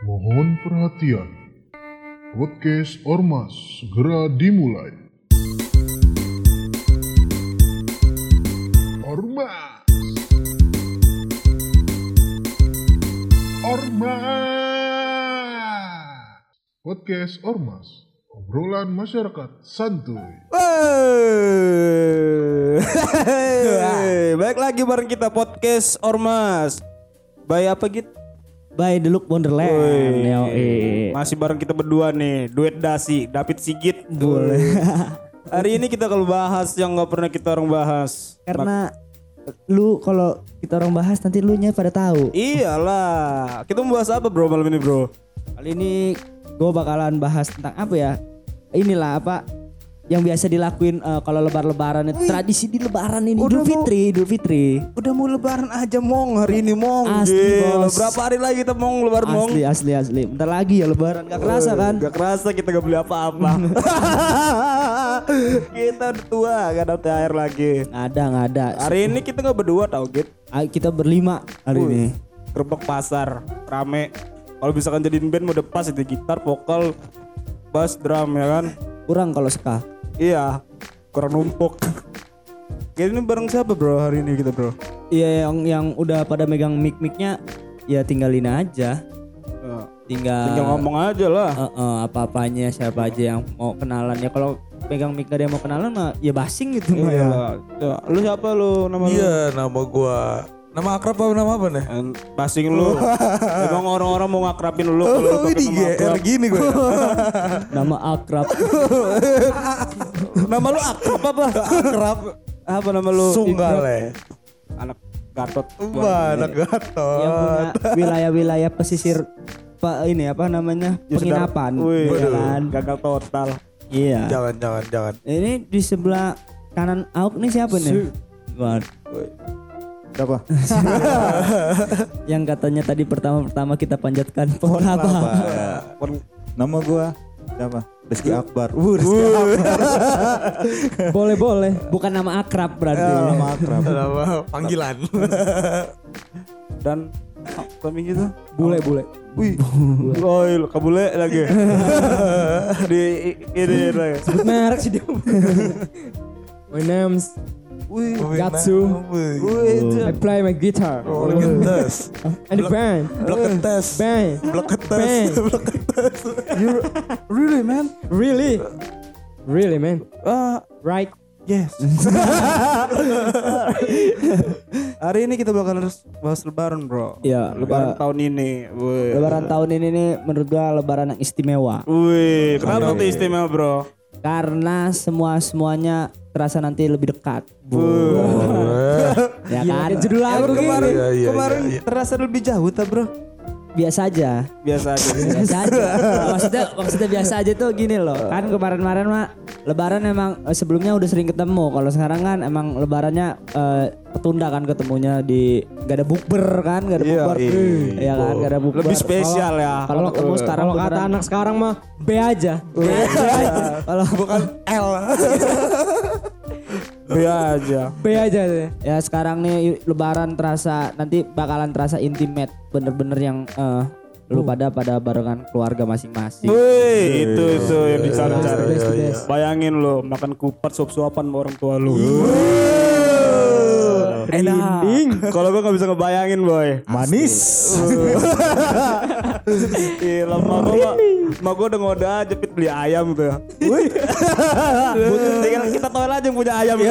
Mohon perhatian. Podcast Ormas segera dimulai. Ormas. Ormas. Podcast Ormas. Obrolan masyarakat santuy. Hey, Baik lagi bareng kita podcast Ormas. By apa gitu? By The Look Wonderland. Masih bareng kita berdua nih, duet dasi, David Sigit. Boleh. Hari ini kita kalau bahas yang nggak pernah kita orang bahas. Karena lu kalau kita orang bahas nanti lu nya pada tahu. Iyalah. Kita mau bahas apa bro malam ini bro? Kali ini gue bakalan bahas tentang apa ya? Inilah apa yang biasa dilakuin eh, kalau lebar-lebaran itu tradisi di lebaran ini Udah Idul mau- Fitri, Idul Fitri. Udah mau lebaran aja mong hari ini mong. Asli, Gila, bos. Berapa hari lagi kita mau lebaran mong? Asli asli asli. Bentar lagi ya lebaran gak kerasa kan? Gak kerasa kita gak beli apa-apa. kita udah tua gak ada THR lagi. Ada nggak ada. Hari ini kita nggak berdua tau Git. Kita berlima hari ini. Gerbek pasar rame. Kalau misalkan jadiin band mode pas itu gitar, vokal, bass, drum ya kan. Kurang kalau ska. Iya, kurang numpuk. Kayak ini bareng siapa bro hari ini kita bro? Iya yang yang udah pada megang mic-micnya ya tinggalin aja. Tinggal, Tinggal ngomong aja lah. Eh, eh, apa-apanya siapa aja yang mau kenalan ya kalau pegang mic gak ada yang mau kenalan mah ya basing gitu mah ya. Ya, Lu siapa lu nama lu? Iya, nama gua. Nama akrab apa nama apa nih? Basing lu. Emang orang-orang mau ngakrapin lu kalau lu Oh, ini nama GR gini gue. Nama akrab. Nama lu akrab apa? Akrab. Apa nama lu? Sunggale. Anak Gatot. Wah, anak yang gatot. punya wilayah-wilayah pesisir Pak ini apa namanya? Ya, penginapan. Wih, ya gagal total. Iya. Jangan, jangan, jangan. Ini di sebelah kanan Auk nih siapa nih? Wah, Siapa? yang katanya tadi pertama-pertama kita panjatkan pohon apa? Nama gua siapa? Rizky Akbar. Uh, Rizky Akbar. boleh boleh. Bukan nama akrab berarti. Nama akrab. Nama panggilan. Dan oh, kami gitu. Bule bule. Wih, woi, lu kabule lagi. Di ini lagi. Sebut merek sih dia. My name's Wih, Gatsu. wih, I play my guitar. Oh, Leketes. And the band. Bleketes. Band. Bleketes. Band. you really man? Really? Really man? Ah, Right? yes. Hari ini kita bakal harus bahas lebaran, Bro. Ya, Lebaran eh, tahun ini. Wih. Lebaran tahun ini nih menurut gua lebaran yang istimewa. Wih, kenapa tuh istimewa, Bro? Karena semua semuanya terasa nanti lebih dekat. Ya kan? Judul lagu kemarin, Iya, iya, kemarin iya, iya. terasa lebih jauh, tak, Bro? biasa aja. Biasa aja. biasa aja. maksudnya maksudnya biasa aja tuh gini loh. Kan kemarin-kemarin mah lebaran emang eh, sebelumnya udah sering ketemu. Kalau sekarang kan emang lebarannya eh, ketunda kan ketemunya di gak ada bukber kan, gak ada Iya, bukber. iya. Iya kan, gak ada bukber. Lebih spesial ya. Kalau ketemu sekarang Kalau kata anak sekarang mah B aja. kalau bukan L. B aja. B aja deh. ya sekarang nih lebaran terasa nanti bakalan terasa intimate bener-bener yang eh, lu pada pada barengan keluarga masing-masing. Wih, itu itu yang dicari-cari. Best, the best. Bayangin lo makan kupat suap-suapan sama orang tua lu. Enak. Kalau gua nggak bisa ngebayangin boy. Manis. Gila, mak gua, mak gua udah ngode aja pit beli ayam tuh. Wih. Tinggal kita tahu aja yang punya ayam.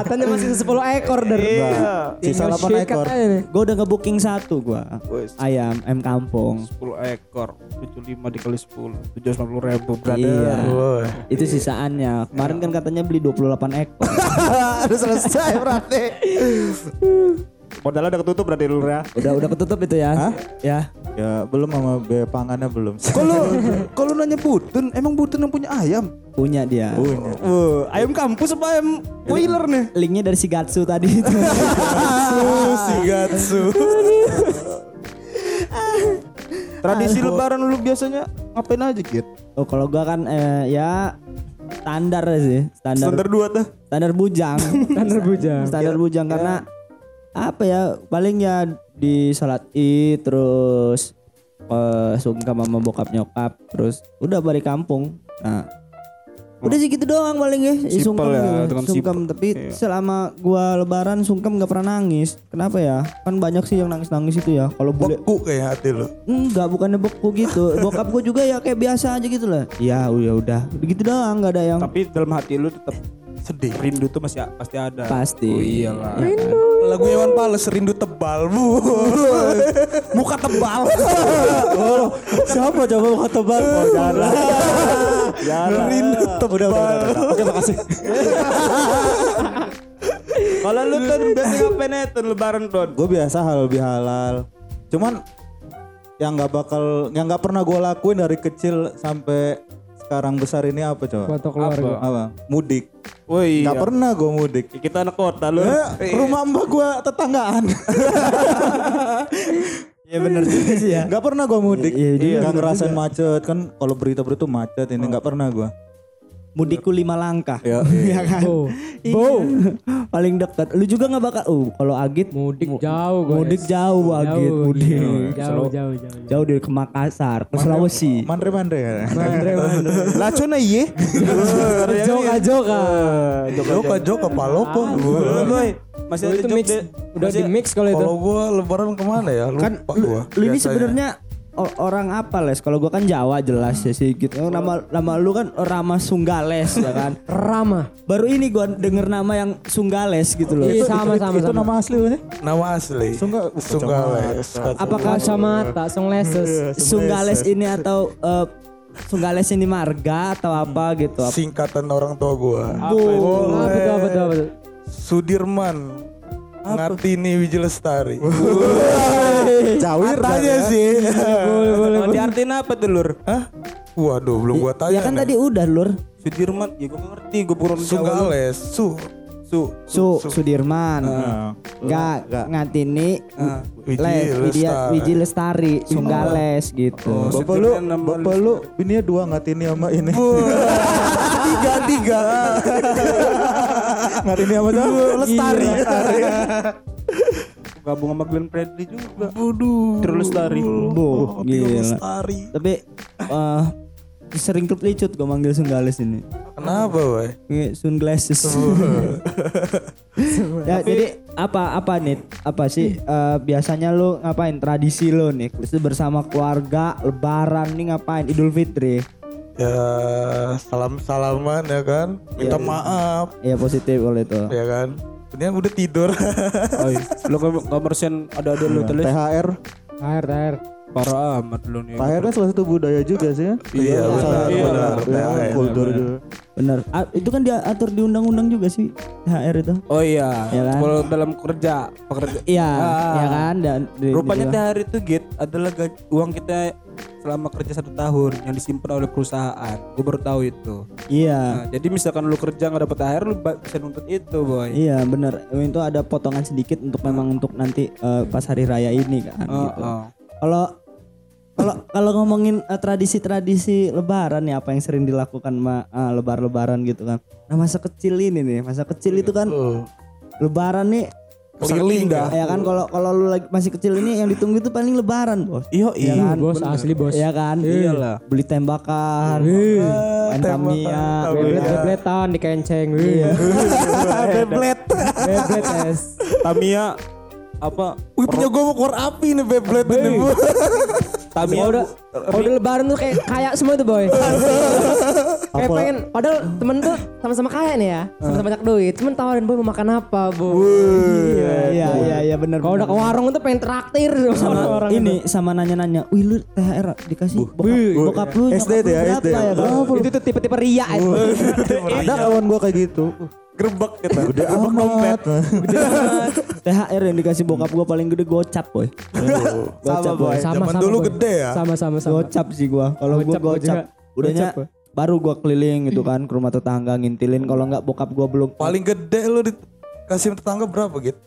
Katanya masih 10 ekor dari. Iya. Sisa Tinggal 8 sikat ekor. Gue udah ngebooking satu gua Wih. ayam ayam kampung. 10 ekor, 75 dikali 10, 750 ribu brother. Iya. Itu sisaannya. Kemarin kan katanya beli 28 ekor. Udah selesai berarti. Modalnya udah ketutup berarti lu ya. udah udah ketutup itu ya. Ya. Ya belum sama biaya pangannya belum. Kalau kalau nanya Butun, emang Butun yang punya ayam? Punya dia. Uh, ayam kampus apa ayam boiler nih? Linknya dari si Gatsu tadi itu. si Gatsu. Tradisi lebaran lu biasanya ngapain aja gitu? oh kalau gua kan eh, ya standar sih, standar Standar dua tuh. standar bujang. Standar bujang. standar bujang karena apa ya paling ya di salat id terus eh sungkem sama bokap nyokap terus udah balik kampung nah udah sih gitu doang paling ya Simpel sungkem ya, gitu. dengan sungkem simpel. tapi Iya. selama gua lebaran sungkem nggak pernah nangis kenapa ya kan banyak sih yang nangis nangis itu ya kalau bule Beku kayak hati lu. Enggak, bukannya beku gitu. Bokap gue juga ya kayak biasa aja gitu lah. Ya udah udah. Begitu doang, nggak ada yang Tapi dalam hati lu tetap Sedih. rindu tuh masih pasti ada. pasti. Oh iyalah. Lagu Iwan Fals rindu tebal bu. Muka tebal. Siapa coba mau tebal? Oh, jangan. jangan. Rindu tebal. Udah, udah, udah, udah. Oke, makasih. Kalau lu tuh biasa ngapain ya tuh lebaran tuh? Gue biasa halal bihalal. Cuman yang nggak bakal, yang nggak pernah gue lakuin dari kecil sampai sekarang besar ini apa coba? Foto keluarga. Apa? Mudik. Oh iya. Nggak pernah gue mudik. Kita anak kota lu. Eh, rumah mbak gue tetanggaan. Ya benar juga sih ya. Gak pernah gue mudik. Iya, iya, bener ngerasain macet kan. Kalau berita-berita macet ini nggak pernah gue. Mudikku lima langkah. Ya, Iya kan? Bo. Iya. Paling dekat. Lu juga nggak bakal. Oh, kalau Agit Mudik jauh gue. mudik jauh Agit, mudik. Jauh, jauh, jauh. Jauh dari ke Makassar, ke Sulawesi. Mandre-mandre ya. Mandre, mandre. Lah cuna iya. Joka, joka. Joka joka palopo. Boy, masih Oh, ada itu mix. Udah di mix kalau itu. Kalau gua lebaran ke mana ya? Lupa Kan lu, gua. lu ini sebenarnya orang apa les? Kalau gua kan Jawa jelas ya sih gitu. Nama nama lu kan Rama Sunggales ya kan. Rama. Baru ini gua denger nama yang Sunggales gitu loh. Iya, sama, sama, Itu sama. nama asli gue nama asli. Sungga Sunggales. Apakah Kacamata, sunglasses. Sunggales ini atau eh, Sunggales ini marga atau apa gitu? Singkatan orang tua gua. Apa apa tuh, apa? Sudirman. Ngatini Wijelestari. Jawir Tanya sih. Boleh, boleh. Oh, diartiin apa tuh lur? Hah? Waduh, belum gua tanya. Ya kan nih. tadi udah lur. Sudirman, ya gue ngerti, gue burung Jawa. Sunggales. Su. Su. Su, Sudirman. Nah, Enggak, ngatini Wiji Les, Widya, Lestari. Wiji Lestari, Sunggales gitu. Bapak lu, bapak lu bininya dua ngatini sama ini. tiga tiga. ngatini sama siapa? Lestari. Gabung sama Glenn Fredly juga. Waduh. Terus Lestari. Boh, gila. Lestari. Tapi eh sering keplicut gue manggil Sunggales ini. Kenapa, boy? Kayak sunglasses. ya jadi apa apa nih? Apa sih eh, biasanya lu ngapain tradisi lu nih? Itu bersama keluarga, lebaran nih ngapain? Idul Fitri. Ya salam salaman ya kan. Minta maaf Iya positif oleh itu. ya kan. Kemudian udah tidur. Oh iya. Lu ke kamar sen ada ada lu tulis. THR. Air, air. Parah amat lu nih. THR kan salah satu budaya juga sih ya. Iya, benar, Salah- benar, benar, THR. Kultur juga. Bener. Ah, itu kan diatur di undang-undang juga sih THR itu. Oh iya. Ya kan? Kalau dalam kerja, pekerja. Iya, Ah. ya kan dan di- Rupanya di- THR itu git adalah uang kita selama kerja satu tahun yang disimpan oleh perusahaan. Gue baru tahu itu. Iya. Nah, jadi misalkan lu kerja nggak dapet THR, lu bisa nuntut itu, boy. Iya bener itu ada potongan sedikit untuk memang untuk nanti eh, pas hari raya ini kan Oh, gitu. oh. Kalau kalau kalau ngomongin eh, tradisi-tradisi lebaran nih apa yang sering dilakukan ma ah, lebar-lebaran gitu kan. Nah masa kecil ini nih masa kecil itu kan lebaran nih Keliling dah. ya kan kalau kalau lu lagi masih kecil ini yang ditunggu itu paling lebaran bos. Iya, Iya iya. kan? Bos, asli bos. Iya kan? Iyalah. Beli tembakan, main Tamiya, Beblet, bebletan di kenceng. Iya. Beyblade. Beblet, es. Tamiya apa? Wih punya gue mau keluar api nih Beyblade ini bu. Tamiya udah, kalau udah lebaran tuh kayak kaya semua tuh boy. kayak pengen, padahal temen tuh sama-sama kaya nih ya, sama-sama banyak duit. Cuman tawarin boy mau makan apa bu. Iya iya iya iya benar. Kalau udah ke warung tuh pengen traktir sama sama orang ini sama nanya-nanya, wih lu THR dikasih bokap, bokap lu SD lu ya, SD. ya itu tuh tipe-tipe ria itu. Ada kawan gua kayak gitu. gerbek kita. Gede amat. THR yang dikasih bokap gua paling gede gocap boy. gocap boy. Sama Zaman sama dulu boy. gede ya? Sama sama sama. Gocap sih gua. Kalau gua Gocap udahnya. Baru gua keliling gitu kan ke rumah tetangga ngintilin kalau nggak bokap gua belum Paling gede lu dikasih tetangga berapa gitu?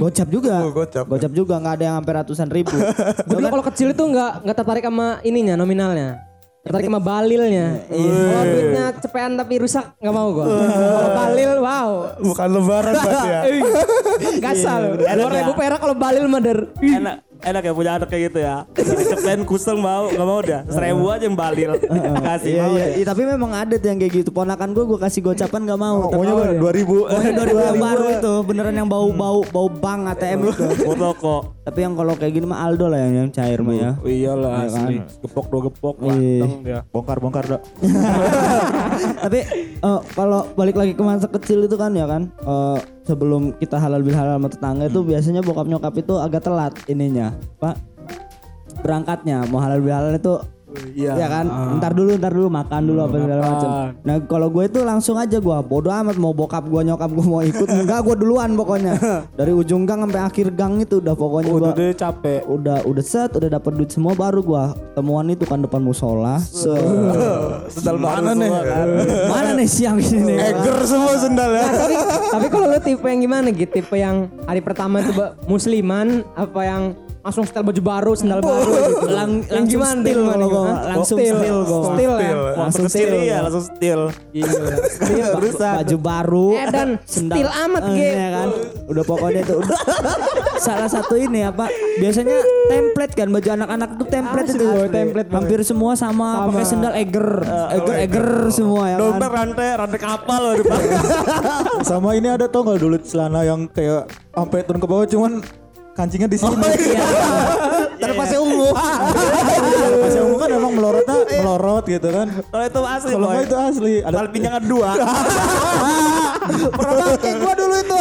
gocap juga. Oh, gocap. Gocap juga nggak ada yang sampai ratusan ribu. Gue dulu kalau kecil itu nggak nggak tertarik sama ininya nominalnya. Tertarik sama balilnya. Kalau duitnya cepean tapi rusak nggak mau gua. Kalau balil wow. Bukan lebaran berarti ya. Gasal. Dua ribu ya? perak kalau balil mah der. enak enak ya punya anak kayak gitu ya cepen kusel mau nggak mau dah seribu aja yang balil kasih Iya mau iya iya, tapi memang ada tuh yang kayak gitu. Ponakan gue gue kasih gocapan gak mau. Pokoknya Tapi- dua ribu. Pokoknya 2000 yang baru itu beneran yang bau bau bau bank ATM itu. Mau toko Tapi yang kalau kayak gini mah Aldo lah yang, yang cair mah ya. Oh, iyalah Iya kan? asli gepok dua gepok Iya. ganteng dia Bongkar bongkar dok. Tapi eh, kalau balik lagi ke masa kecil itu kan ya kan eh, sebelum kita halal bihalal sama tetangga itu biasanya bokap nyokap itu agak telat ininya, Pak. Berangkatnya mau halal bihalal itu Iya. Ya kan, ntar dulu, ntar dulu makan dulu apa segala macam. Nah kalau gue itu langsung aja gue, bodoh amat mau bokap gue nyokap gue mau ikut, enggak gue duluan pokoknya. Dari ujung gang sampai akhir gang itu udah pokoknya udah gue deh capek udah udah set, udah dapat duit semua baru gua temuan itu kan depan musola. Se sendal mana nih mana nih siang ini? nih? Eger semua sendal ya. Nah, tapi tapi kalau lu tipe yang gimana gitu? Tipe yang hari pertama itu musliman apa yang langsung setel baju baru, sendal baru gitu. Lang- langsung gimana? steal gimana, kalau gimana? langsung Steal. steal gua. Steal ya. langsung steal. iya langsung steal Iya, ba- baju baru. Eh, dan steal amat, Eh, Ge. iya kan. Udah pokoknya itu udah. salah satu ini apa? Biasanya template kan baju anak-anak tuh template itu. template. Hampir semua sama, pakai sendal eger. eger eger semua ya kan. dompet rantai rantai kapal loh depan Sama ini ada tau gak dulu celana yang kayak sampai turun ke bawah cuman kancingnya di sini. terpasnya ungu Pas yang kan emang melorotnya melorot gitu kan. kalau itu asli Kalau itu asli. Ada pinjangan dua pernah pakai gua dulu itu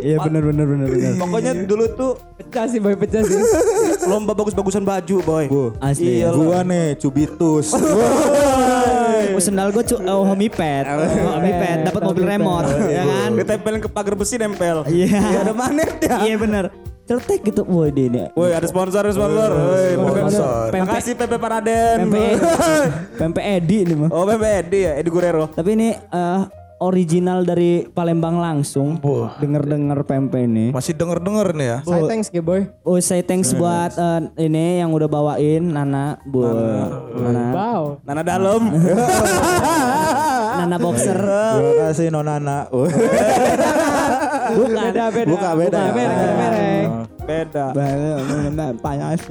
Iya benar benar benar benar. pokoknya dulu tuh Pecah sih, boy, pecah sih. lomba bagus-bagusan baju boy Asli. Iya, gua nih cubitus. Oh, sendal gue cu oh, homipad. homipad dapat mobil remote ya kan. ditempelin ke pagar besi nempel Iya. ada magnet ya Iya benar. Cetek gitu. Woi dia ini. Woi ada sponsor ada sponsor Woi, Sponsor. Pempe Makasih Pepe Paraden Pempe Pempe Edi ini mah. Oh Pepe Edi ya Edi Guerrero Tapi ini eh, original dari Palembang langsung. Dengar-dengar pempe ini. Masih denger-denger nih ya. Saya thanks ya, boy. Oh, say thanks buat eh, ini yang udah bawain Nana, Bu. Nana. Wow. Nana dalam Nana boxer. Terima kasih Nonana. Oh. Bukan. Beda, beda. Buka beda. Bukan, merek, Ah. merek. Beda Panas.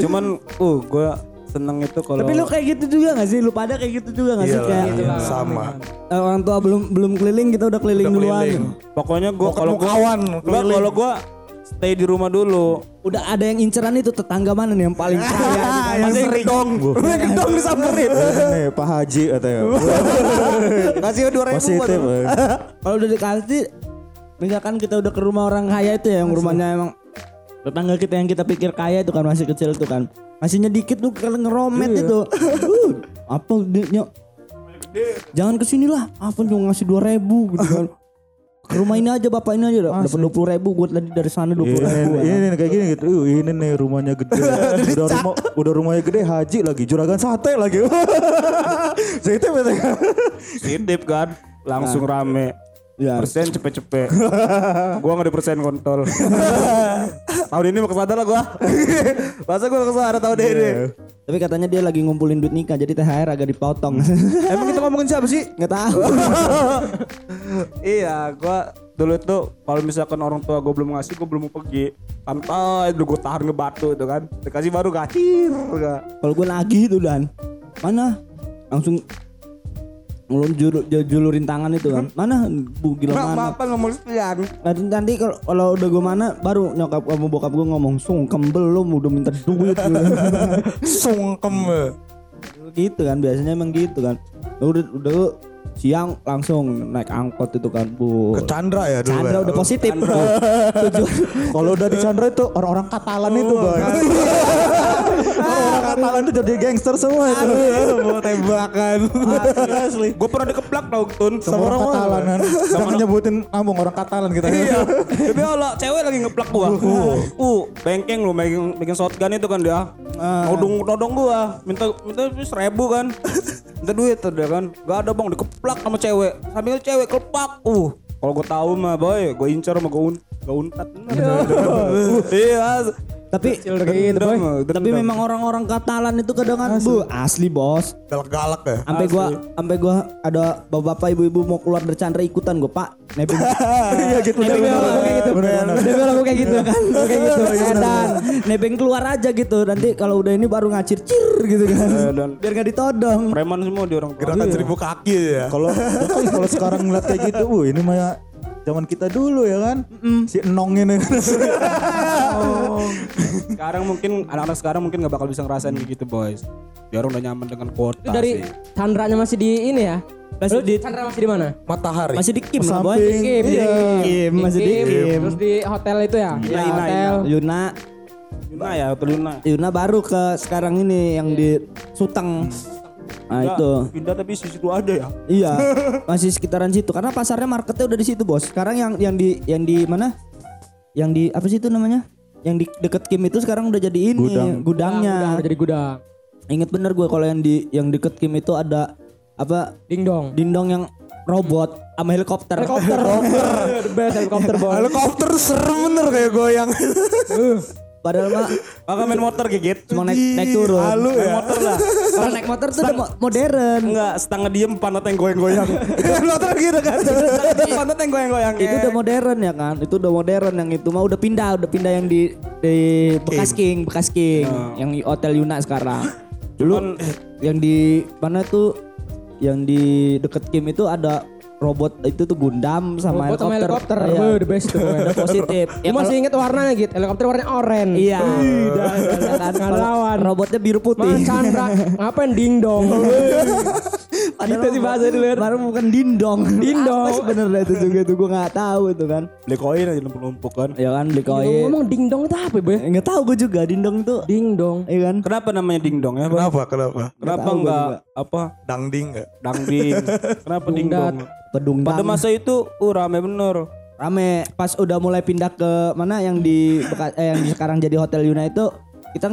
Cuman uh gue seneng itu kalau Tapi lu kayak gitu juga gak sih? Lu pada kayak gitu juga gak sih? Iyalah, Kayak iya, sama. eh, orang tua belum belum keliling kita udah keliling duluan. keliling. Pokoknya gue kalau kawan, gua kalau gue stay di rumah dulu. Udah ada yang inceran itu tetangga mana nih yang paling kaya? yang sering. dong Udah gedong disamperin. Nih Pak Haji katanya. Kasih dua ribu Positif. eh. Kalau udah dikasih misalkan kita udah ke rumah orang kaya itu ya yang rumahnya emang tetangga kita yang kita pikir kaya itu kan masih kecil itu kan. Masihnya dikit tuh kalau ngeromet itu. Uh, apa dia jangan ke sini lah apa cuma ngasih dua ribu gitu kan rumah ini aja bapak ini aja dapat dua puluh ribu gue tadi dari sana dua puluh ribu Ini, ini nih, kayak gini gitu. Uh, ini nih rumahnya gede. udah rumah udah rumahnya gede haji lagi juragan sate lagi. Sate betul kan. Kan Langsung rame Ya. Persen cepet-cepet Gua gak di persen kontol Tahun ini mau ke sana lah gua Masa gua ke sana tahun ini tapi katanya dia lagi ngumpulin duit nikah jadi THR agak dipotong Emang kita ngomongin siapa sih? nggak tahu iya, gua dulu tuh kalau misalkan orang tua gue belum ngasih, gue belum mau pergi. Santai, dulu gue tahan ngebatu itu kan. Dikasih baru gacir. Kalau gue nagih itu dan mana langsung ngelun julu- jul- julurin tangan itu kan mana? Bu gila Mak, mana? Maafan ngomong sekian. nanti, nanti kalau udah gue mana baru nyokap kamu bokap gue ngomong sungkem belum udah minta duit. Sungkem. gitu kan biasanya emang gitu kan. Udah udah siang langsung naik angkot itu kan bu. Ke Chandra ya dulu Chandra ya. udah positif tujuan Kalau udah di Chandra itu orang-orang Katalan itu, Boy. Orang Katalan itu jadi gangster semua itu. Mau tembakan. Asli. gue pernah dikeplak tau Tun. Sama orang Katalan kan. Jangan nyebutin kampung orang Katalan kita. Iya. Tapi kalau cewek lagi ngeplak gua. Uh, bengkeng lu bikin bikin shotgun itu kan dia. Nodong nodong gua. Minta minta seribu kan. Minta duit tuh dia kan. Gak ada bang dikeplak sama cewek. Sambil cewek kelepak. Uh, kalau gua tahu mah boy, gua incar sama gua un gua untat. iya. Tapi gitu boy. tapi memang orang-orang Katalan itu kadang kan bu asli bos. Galak-galak ya. Sampai gua sampai gua ada bapak-bapak ibu-ibu mau keluar dari Chandra ikutan gua, Pak. Nebeng. Iya gitu. Nebeng kayak gitu. Nebeng kayak gitu kan. Kayak gitu. Dan nebeng keluar aja gitu. Nanti kalau udah ini baru ngacir cir gitu kan. dan- Biar gak ditodong. Preman semua di orang. Gerakan seribu kaki ya. Kalau kalau sekarang ngeliat kayak gitu, uh ini mah ya zaman kita dulu ya kan. Si Enong ini kan. Sekarang mungkin anak-anak sekarang mungkin nggak bakal bisa ngerasain gitu boys. Orang udah nyaman dengan kuota Itu dari sih. Chandranya masih di ini ya. Masih Lu di- Chandra masih di mana? Matahari. Masih di Kim lah, Boy. Samping. Kim, Iya. Kim, masih di Kim. Terus di hotel itu ya. Di Ina, Ina, hotel. Yuna Yuna ya, betul Yuna. Yuna baru ke sekarang ini yang di Suteng. Nah itu. Pindah tapi di situ ada ya. Iya, masih sekitaran situ karena pasarnya marketnya udah di situ, Bos. Sekarang yang yang di yang di mana? Yang di apa sih itu namanya? Yang di deket Kim itu sekarang udah jadi ini Gudang. gudangnya. Udah jadi gudang. Ingat bener gue kalau yang di yang deket Kim itu ada apa Ding dong. dindong yang robot sama helikopter. Helikopter. The best helikopter boy. Helikopter serem bener kayak goyang. Padahal mah Kakak main motor gigit. cuma naik naik turun. Halu Main ya. motor lah. Kalau naik motor tuh udah mo- modern. Enggak, setengah diem pantat yang goyang-goyang. motor gitu kan. pantat yang goyang-goyang. Itu udah modern ya kan? Itu udah modern yang itu mah udah pindah, udah pindah yang di di bekas King, bekas King, yang di Hotel Yuna sekarang. Dulu yang di mana tuh yang di deket Kim itu ada robot itu tuh Gundam sama Robot sama helikopter. Iya. Boy, the best tuh. Udah positif. Gue masih inget warnanya gitu. Helikopter warnanya oranye. Iya. Ya kan? Nggak lawan. Robotnya biru putih. Man Chandra ngapain ding dong. Gitu sih bahasa dulu ya. Baru bukan dindong. Dindong. Apa sebenarnya itu juga itu gue nggak tahu itu kan. Beli koin aja numpuk-numpuk kan. Ya kan beli koin. Ngomong ding dong itu apa ya, boy? Nggak tahu gue juga dindong itu. Ding dong. Iya kan? Kenapa namanya dingdong ya? Kenapa? Kenapa? Kenapa enggak juga. apa Dangding enggak? dangding? Kenapa dingdong? Pedung Pada masa itu uh rame bener. rame pas udah mulai pindah ke mana yang di eh, yang di sekarang jadi Hotel Yuna itu kita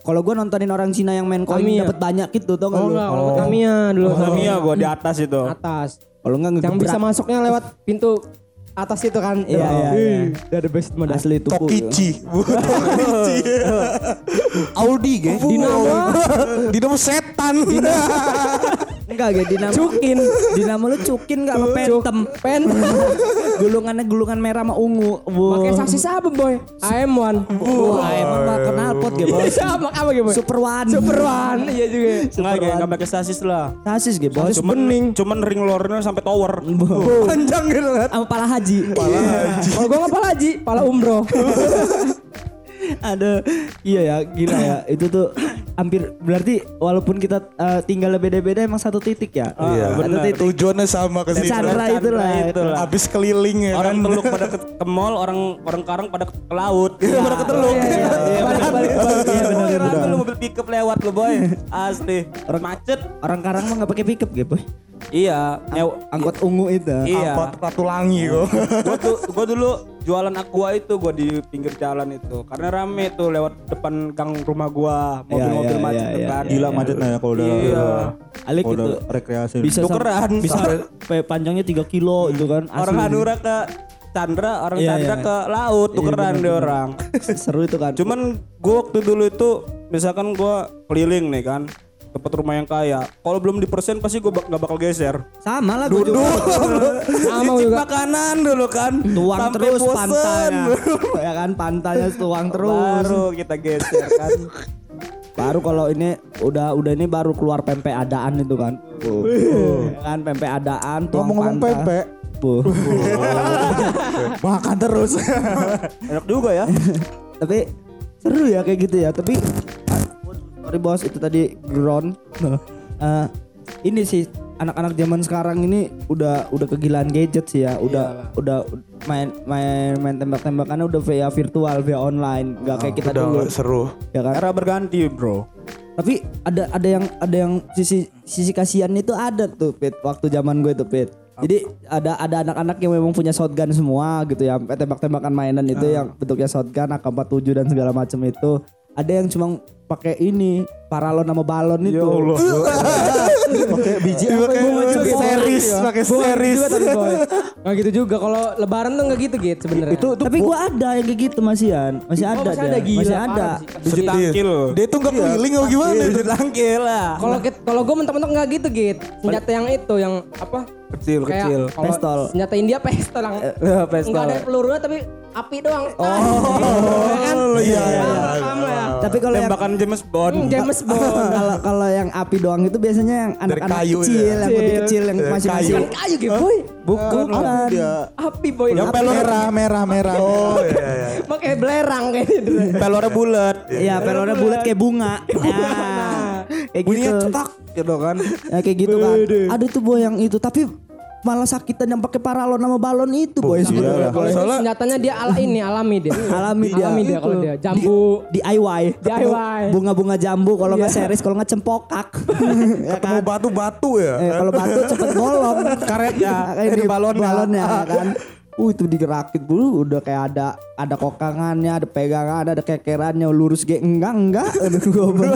kalau gue nontonin orang Cina yang main koin dapat banyak gitu tau gak Oh lu? enggak, kalau Tamiya dulu. Tamiya gua di atas itu. Atas. Kalau enggak Yang bisa masuknya lewat pintu atas itu kan. Iya, iya, iya. The best mah dah. asli itu. Tokichi. Tokichi. Audi ge. Dinamo. Dinamo setan. Enggak ge dinamo. Cukin. Dinamo lu cukin enggak sama pentem. Pen. Gulungannya gulungan merah sama ungu. Wow. Pakai sasis apa boy? AM1. Wah, emang mah kenal pot ge bos. Apa apa gitu boy? Super One. Super One. Iya juga. Enggak, kayak enggak pakai sasis lah. Sasis ge bos. Cuman cuman ring lornya sampai tower. Panjang gitu kan. Sama pala haji. Kalau gua nggak pala haji, pala umroh. Aduh, iya ya, gila ya. Itu tuh hampir berarti walaupun kita eh, tinggal beda-beda emang satu titik ya. Iya. Satu benar. titik. Tujuannya sama ke situ. Chandra itulah. itulah. Habis keliling ya Orang kan. teluk pada ke, ke mall, orang orang karang pada ke, ke laut. pada ke teluk. Iya, iya, iya, iya, benar, Boy, lu mobil pickup lewat lu boy. Asli. Orang macet. Orang Karang mah nggak pakai pickup gitu. Iya, nyew, Angkot ungu itu. iya. Apa Ratulangi kok. gua tuh gua dulu jualan aqua itu gua di pinggir jalan itu karena rame tuh lewat depan gang rumah gua mobil-mobil iya, macet iya, tuh iya, kan Gila macetnya ya kalau udah Iya. Alik itu rekreasi. bisa Tukeran. bisa panjangnya 3 kilo itu kan. orang. Hanura ke Chandra orang Iya, Chandra iya. ke laut tukeran bener, deh bener. orang Seru itu kan. cuman gua waktu dulu itu misalkan gua keliling nih kan tempat rumah yang kaya kalau belum di persen pasti gua bak- nggak bakal geser sama lah gue juga. Sama juga. makanan dulu kan Tuang Sampai terus bosen. pantainya. ya kan pantainya tuang terus. baru kita geser kan Baru kalau ini udah udah ini baru keluar pempek adaan itu kan. Ya kan pempek adaan tuang Ngomong-ngomong pantai. pempek. Bu. Makan terus. enak juga ya Tapi seru ya kayak gitu ya. Tapi sorry bos itu tadi ground. Eh, ini sih anak-anak zaman sekarang ini udah udah kegilaan gadget sih ya. Udah udah main main main tembak-tembakannya udah via virtual, via online. Gak kayak kita Udah dulu. seru. Ya kan? era berganti bro Tapi ada ada yang ada yang sisi sisi kasihan itu ada tuh Pit waktu zaman gue tuh Pit. Jadi ada ada anak-anak yang memang punya shotgun semua gitu ya. Tembak-tembakan mainan itu yang bentuknya shotgun AK-47 dan segala macam itu. Ada yang cuma pakai ini paralon sama balon itu. Oke, biji apa Pakai itu? series, pakai series. juga tapi boy. Gak gitu juga kalau lebaran tuh gak gitu gitu sebenarnya. Itu itu Tapi gua ada yang kayak gitu masih Yan. Masih Oh, ada masih dia. ada, gila, Masih ada. Biji tangkil. Dia tuh nggak keliling apa gimana? Biji tangkil lah. Kalau kalau gue mentok-mentok nggak gitu git. Senjata yang itu yang apa? Kecil, Kayak kecil. Pistol. Senjata India pistol yang Eh, pistol. Enggak ada pelurunya tapi api doang. Oh, iya, iya, ya. Tapi kalau yang Tembakan James Bond. Hmm, James Bond. kalau kalau yang api doang itu biasanya yang anak-anak kayu kecil, ya. yang lebih kecil yang masih kayu. masih Kan kayu gitu boy. bukan. dia Api boy. yang Api. merah merah merah. Oh iya iya. Pakai belerang kayaknya. Pelornya bulat. Iya, pelornya bulat kayak bunga. Nah, kayak Bunyinya gitu. cetak gitu kan. Ya, kayak gitu kan. Ada tuh boy yang itu, tapi malah sakitan yang pakai paralon sama balon itu boy sebenarnya. Kalau itu senjatanya dia ala ini alami dia. Alami dia. Alami dia kalau dia. Jambu. DIY. DIY. Bunga-bunga jambu kalau nggak series, kalau nggak cempokak. ya Ketemu kan? batu-batu ya. Eh, kalau batu cepet bolong karetnya, Eh, di balonnya. balonnya ya kan. Uh itu digerakit dulu udah kayak ada ada kokangannya, ada pegangan, ada kekerannya, lurus kayak enggak enggak. Aduh, gua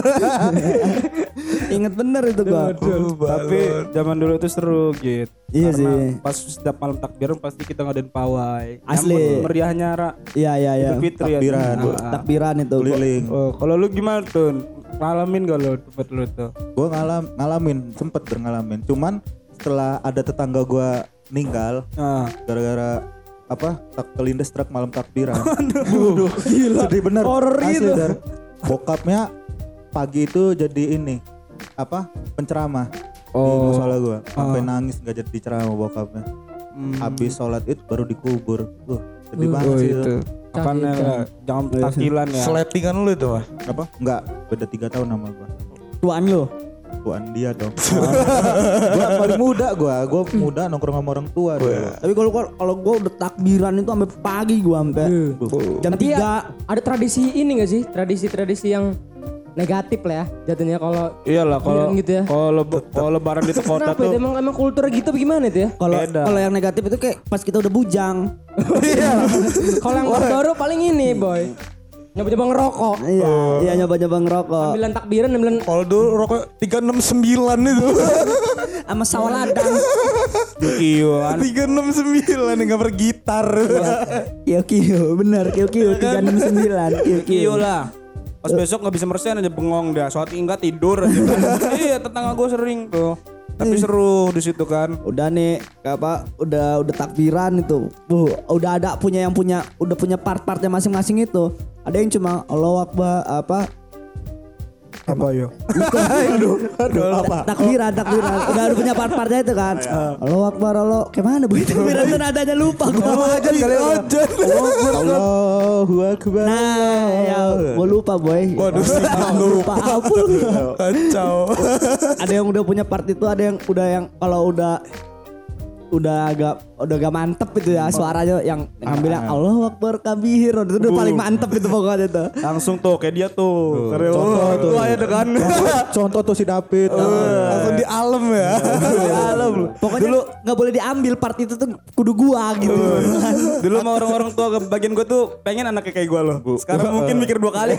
Ingat bener itu gua. Tapi zaman dulu itu seru gitu. Iya Karena sih. Pas setiap malam takbiran pasti kita ngadain pawai. Asli. Meriahnya Ra. Iya iya iya. Ya. Takbiran. Ah. Takbiran itu. Keliling. Oh, kalau lu gimana tuh? Ngalamin gak lu tempat lu tuh? Gue ngalam ngalamin, sempet berngalamin. Cuman setelah ada tetangga gua meninggal Nah, gara-gara apa tak kelindes truk malam takbiran. Aduh, gila. Sedih bener. Gitu. Dar. Bokapnya pagi itu jadi ini apa penceramah di Oh. musola gua sampai nangis nggak jadi ceramah bokapnya. Habis sholat itu baru dikubur. Tuh sedih banget oh sih itu. itu. Apanya ya? Jangan takilan ya. Sletingan lu itu mah. Apa? Enggak, beda tiga tahun sama gua. Tuan lu. Tuan dia dong. gua paling muda gua, gua muda nongkrong sama orang tua. dulu. Tapi kalau kalau gua udah takbiran itu sampai pagi gua sampai jam Tapi 3. ya, ada tradisi ini gak sih? Tradisi-tradisi yang negatif lah ya jatuhnya kalau Iyalah kalau Takbiran gitu ya. kalau leb- kalau lebaran di kota tuh itu emang emang kultur gitu bagaimana itu ya? Kalau kalau yang negatif itu kayak pas kita udah bujang. Kalau yang baru paling ini boy. Nyoba-nyoba ngerokok. Iya, iya nyoba-nyoba ngerokok. Ambilan takbiran, ambilan Kalau dulu rokok 369 itu. Sama sawah ladang. kiuan. 369 enggak bergitar. Kio kio, bener kio kio tiga enam sembilan kio kio. Kiu lah. Pas besok nggak bisa mersen aja bengong dia. Soal enggak tidur aja. iya, tetangga gue sering tuh. Tapi seru di situ kan. Udah nih, apa? Udah udah takbiran itu. Bu, udah ada punya yang punya, udah punya part-partnya masing-masing itu. Ada yang cuma Allah Akbar apa? Apa yo? aduh, aduh, apa? Takbiran, takbiran. Udah ada punya part-partnya itu kan. Allah Akbar, Allah. Kayak mana bu? Takbiran itu nadanya lupa gua. kali aja. Allahu Akbar. Nah, ya, gua lupa boy. Waduh, lupa apa? Kacau. ada yang udah punya part itu, ada yang udah yang kalau udah udah agak udah agak mantep itu ya suaranya yang ambil yang Allah Akbar kabir itu udah paling mantep itu pokoknya itu. Langsung tuh kayak dia tuh. Karena Contoh tuh. Tuh aja kan. Contoh tuh si David. Langsung di alam ya. Alam. Pokoknya dulu nggak boleh diambil part itu tuh kudu gua gitu. Dulu sama orang-orang tua ke bagian gue tuh pengen anaknya kayak gue loh. Sekarang mungkin mikir dua kali.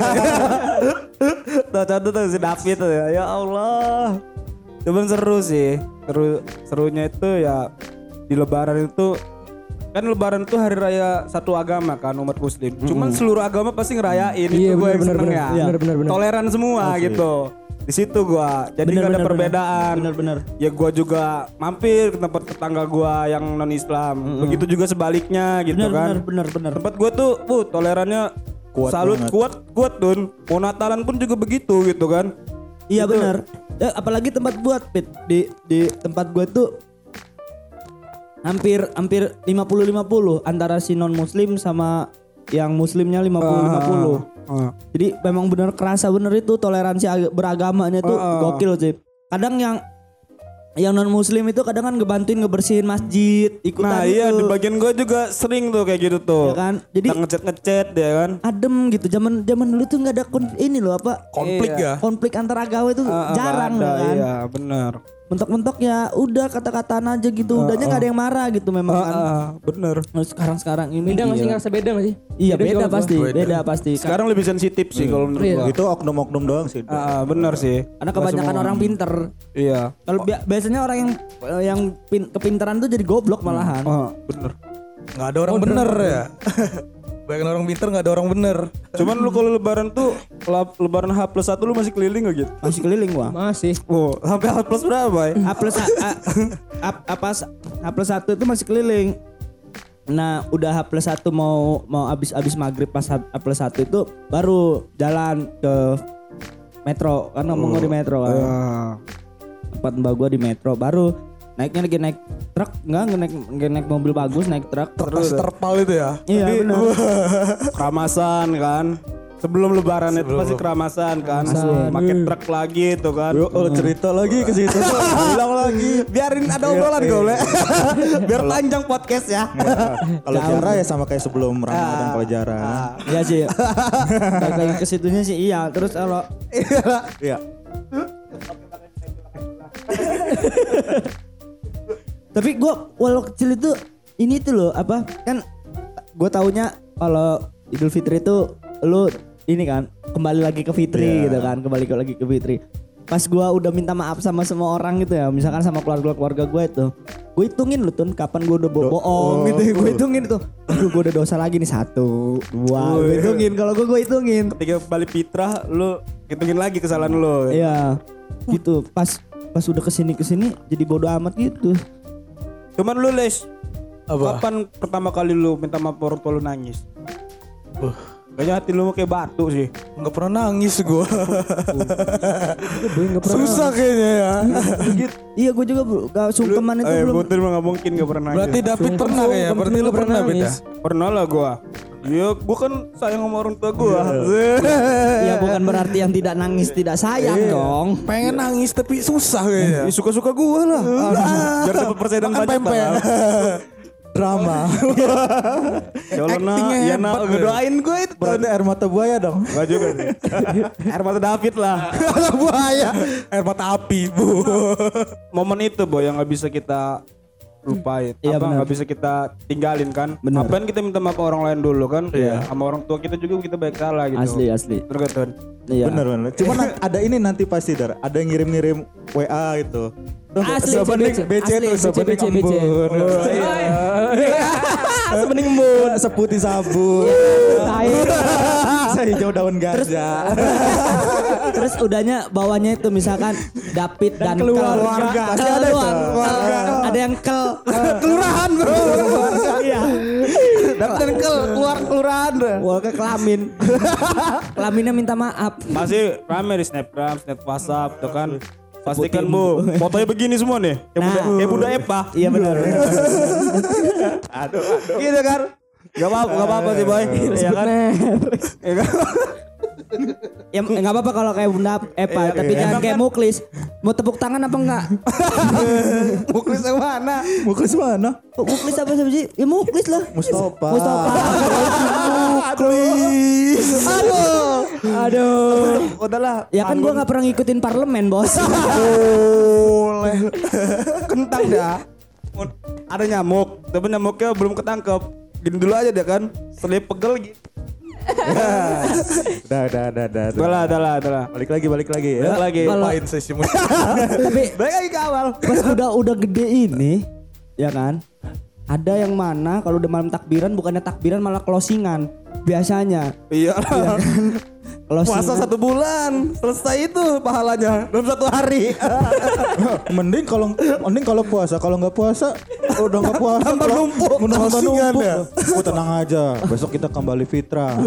tuh contoh tuh si David tuh ya. Ya Allah. Cuman seru sih. Seru serunya itu ya di lebaran itu kan lebaran itu hari raya satu agama kan umat muslim. Cuman seluruh agama pasti ngerayain itu Iya, gue yang bener, seneng bener, ya. bener. Bener, bener. Toleran semua gitu. Di situ gua. Jadi Bener, gak ada bener, perbedaan. bener, bener. Ya gua juga mampir ke tempat tetangga gua yang non Islam. Begitu juga sebaliknya gitu Bener kan. bener bener bener. Tempat gua tuh, uh, tolerannya Kuat salut banget. kuat kuat Dun. Mau Natalan pun juga begitu gitu kan. Iya bener. Eh, apalagi tempat buat Pit. di di tempat gua tuh hampir hampir 50-50 antara si non muslim sama yang muslimnya 50-50. Ah. Jadi memang bener kerasa bener itu toleransi ag- beragamanya tuh Ah. gokil sih. Kadang yang yang non muslim itu kadang kan ngebantuin ngebersihin masjid, ikutan Nah iya itu. di bagian gua juga sering tuh kayak gitu tuh. Ya kan? Jadi- Kita ngechat-ngechat ya kan. adem gitu. Zaman zaman dulu tuh nggak ada ini loh apa Konflik ya. konflik antar agama itu Ah, ah, jarang ada, kan. Iya benar. Mentok-mentok ya udah kata-kataan aja gitu. Udahnya nggak ada yang marah gitu memang kan. Ah, bener. Nah, sekarang-sekarang ini Beda masih gila. ngerasa beda masih. Iya beda pasti, beda pasti. Sekarang lebih sensitif sih kalau menurut Iya. gua. Itu oknum-oknum doang sih. Ah, bener sih. Karena kebanyakan orang pinter. Iya. Kalau bi- biasanya orang yang yang pin- kepintaran tuh jadi goblok malahan. Ah, bener. Nggak ada orang bener ya. Bayangin orang pinter nggak ada orang bener. Cuman lu kalau lebaran tuh lab- lebaran H plus 1 lu masih keliling gak gitu? Masih keliling gua. Masih. Oh, sampai H plus berapa ya? A plus A, A, A- apa A plus satu itu masih keliling. Nah udah H plus satu mau mau abis abis maghrib pas H plus satu itu baru jalan ke metro kan ngomong gua di metro kan. Ah. Tempat mbak gua di metro baru naiknya lagi naik truk enggak nggak naik nggak naik mobil bagus naik truk Terus terpal itu ya. iya benar keramasan kan. Sebelum lebaran itu pasti keramasan kan. Pakai truk lagi itu kan. Yo, oh, cerita lagi ke situ. Bilang lagi. Biarin ada obrolan gue boleh. Biar panjang podcast ya. Kalau Jara ya sama kayak sebelum Ramadan kalau Jara. Iya sih lagi ke situnya sih iya terus kalau Iya. Tapi gua walau kecil itu ini tuh loh apa kan gue taunya kalau Idul Fitri itu lu ini kan kembali lagi ke Fitri gitu kan kembali ke- lagi ke Fitri. Pas gua udah minta maaf sama semua orang gitu ya, misalkan sama keluarga keluarga gue itu, gue hitungin lu tuh kapan gue udah bo bohong gitu, gue hitungin tuh, aduh gue udah dosa lagi nih satu, dua, gue hitungin kalau gue gue hitungin, Ketika balik fitrah lu hitungin lagi kesalahan lu. iya, gitu. Pas pas udah ke sini ke sini jadi bodoh amat gitu. Cuman lu les Apa? Kapan pertama kali lu minta maaf orang tua lu nangis? Kayaknya hati lu kayak batu sih. Nggak pernah nangis gua. Susah kayaknya ya. Iya gue juga bro, gak sungkeman itu eh, belum. Butir mah gak mungkin gak pernah nangis. Berarti David pernah kayaknya. Berarti lu pernah David ya. Pernah lah gua. Iya, gua kan sayang sama orang tua gua. Ya bukan berarti yang tidak nangis tidak sayang dong. Pengen nangis tapi susah kayaknya. Ya, suka-suka gua lah. Biar dapat persenan banyak. Drama. Ya Actingnya ya hebat, gua doain gua itu. Berarti air mata buaya dong. Gak juga sih. Air mata David lah. Buaya. Air mata api, Bu. Momen itu boy yang gak bisa kita lupain. Iya, apa nggak bisa kita tinggalin kan? Benar. Apain kita minta maaf orang lain dulu kan? Iya. Sama orang tua kita juga kita baik salah gitu. Asli asli. Bener? Iya. Bener bener. Cuman ada ini nanti pasti dar. Ada yang ngirim-ngirim WA gitu. Asli Sebening BC, tuh, sebening embun. Sebening embun. Seputih sabun. Sehijau daun ganja. Terus udahnya bawahnya itu misalkan David dan, keluarga. Kel. Pasti Kel ada. Keluarga. Yang kel. Kelurahan bro. Iya. Dan kel keluar kelurahan. Wah ke kelamin. Kelaminnya minta maaf. Masih rame di snapgram, snap whatsapp tuh kan. Pastikan bu, fotonya begini semua nih. Kayak Nah. Bunda, kayak Bunda Epa. Iya benar. Gitu kan. Gak apa-apa, gak apa-apa sih boy. Iya kan. Iya kan? Ya nggak apa-apa kalau kayak Bunda Epa, tapi jangan kayak Muklis. Mau tepuk tangan apa enggak? Muklis yang mana? Muklis mana? Oh, Muklis apa sih? Ya Muklis lah. Mustafa. Mustafa. Muklis. Aduh. Aduh. Udahlah. Ya kan gua nggak pernah ngikutin parlemen, Bos. Boleh. Kentang dah. Ada nyamuk, tapi nyamuknya belum ketangkep. Gini dulu aja deh kan. Setelah pegel gitu. Udah, udah, udah, udah. Udah lah, udah lah, udah lah. Balik lagi, balik lagi ya. Balik lagi. Main sesi musik. Tapi Balik lagi ke awal. pas udah udah gede ini, ya kan? Ada yang mana kalau udah malam takbiran bukannya takbiran malah closingan. Biasanya Iya lah. closingan. Puasa satu bulan, selesai itu pahalanya dalam satu hari. mending kalau mending kalau puasa, kalau nggak puasa udah nggak puasa. Tambah kalau- numpuk. Udah tambah numpuk. ya? Oh, tenang aja, besok kita kembali fitrah.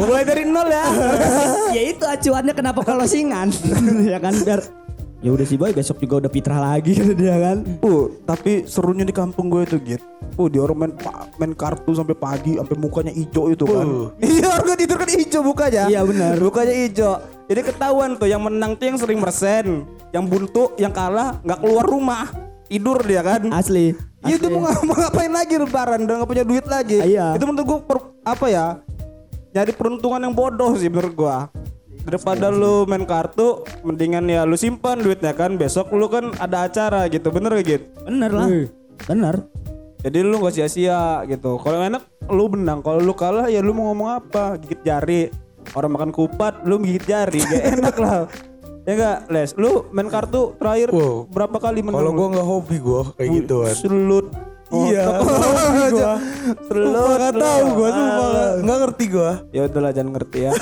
Mulai dari nol ya. ya itu acuannya kenapa closingan. ya kan biar ya udah sih boy besok juga udah fitrah lagi kata dia kan. Uh, tapi serunya di kampung gue itu gitu. Uh, di orang main main kartu sampai pagi, sampai mukanya hijau itu kan. Iya, orang tidur kan hijau mukanya. Iya, benar. Mukanya hijau. Jadi ketahuan tuh yang menang tuh yang sering mersen, yang buntu, yang kalah nggak keluar rumah. Tidur dia kan. Asli. Iya itu mau, mau ngapain lagi lebaran udah nggak punya duit lagi. Iya. Itu menurut gua per- apa ya? Nyari peruntungan yang bodoh sih menurut gua. daripada lu main kartu mendingan ya lu simpan duitnya kan besok lu kan ada acara gitu bener gak gitu Bener lah. Bener. jadi lu gak sia-sia gitu kalau enak lu menang kalau lu kalah ya lu mau ngomong apa gigit jari orang makan kupat lu gigit jari gak enak lah ya enggak les lu main kartu terakhir Wow. berapa kali menang Kalau gua nggak hobi gua kayak gituan. Selut. Iya. Selut. Gak tahu gua sumpah nggak- nggak ngerti gua. Ya udahlah jangan ngerti ya.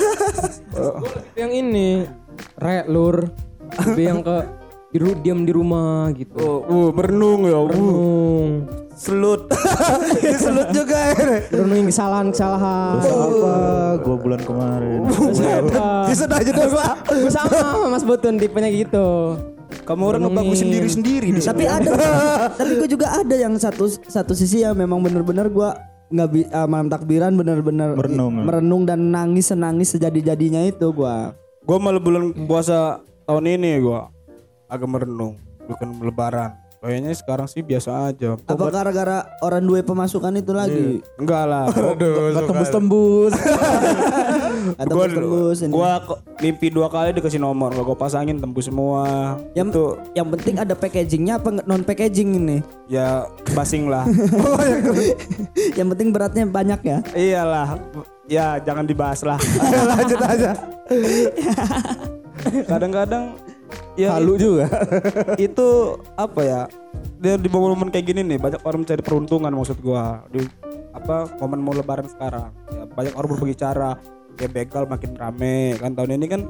yang ini re lur lebih yang ke diru, diam di rumah gitu Oh, uh, berenung ya. Uh, Hmm. Selut. selut juga ya. renungin kesalahan kesalahan. Apa? Gua bulan kemarin. bisa aja dong gue sama Mas Butun tipenya gitu. Kamu orang ngebagusin diri sendiri di tapi ada. Tapi gue juga ada yang satu satu sisi yang memang bener-bener gue nggak bi eh, malam takbiran bener-bener Merenung. merenung dan nangis senangis sejadi-jadinya itu gue Gua malah bulan puasa tahun ini gua agak merenung. Bukan lebaran. Kayaknya sekarang sih biasa aja. apa gara-gara orang dua pemasukan itu lagi Enggak lah. Gak tembus-tembus. gua, tembus gua kok mimpi dua kali dikasih nomor. Gua pasangin tembus semua. yang Itu yang penting ada packagingnya apa non packaging ini ya basing lah. yang penting beratnya banyak ya Iyalah. Ya jangan dibahas lah. Lanjut aja. Kadang-kadang ya Halu juga. itu apa ya? Dia di momen-momen kayak gini nih banyak orang mencari peruntungan maksud gua di apa momen mau lebaran sekarang. Ya, banyak orang berbagi cara. Kayak begal makin rame kan tahun ini kan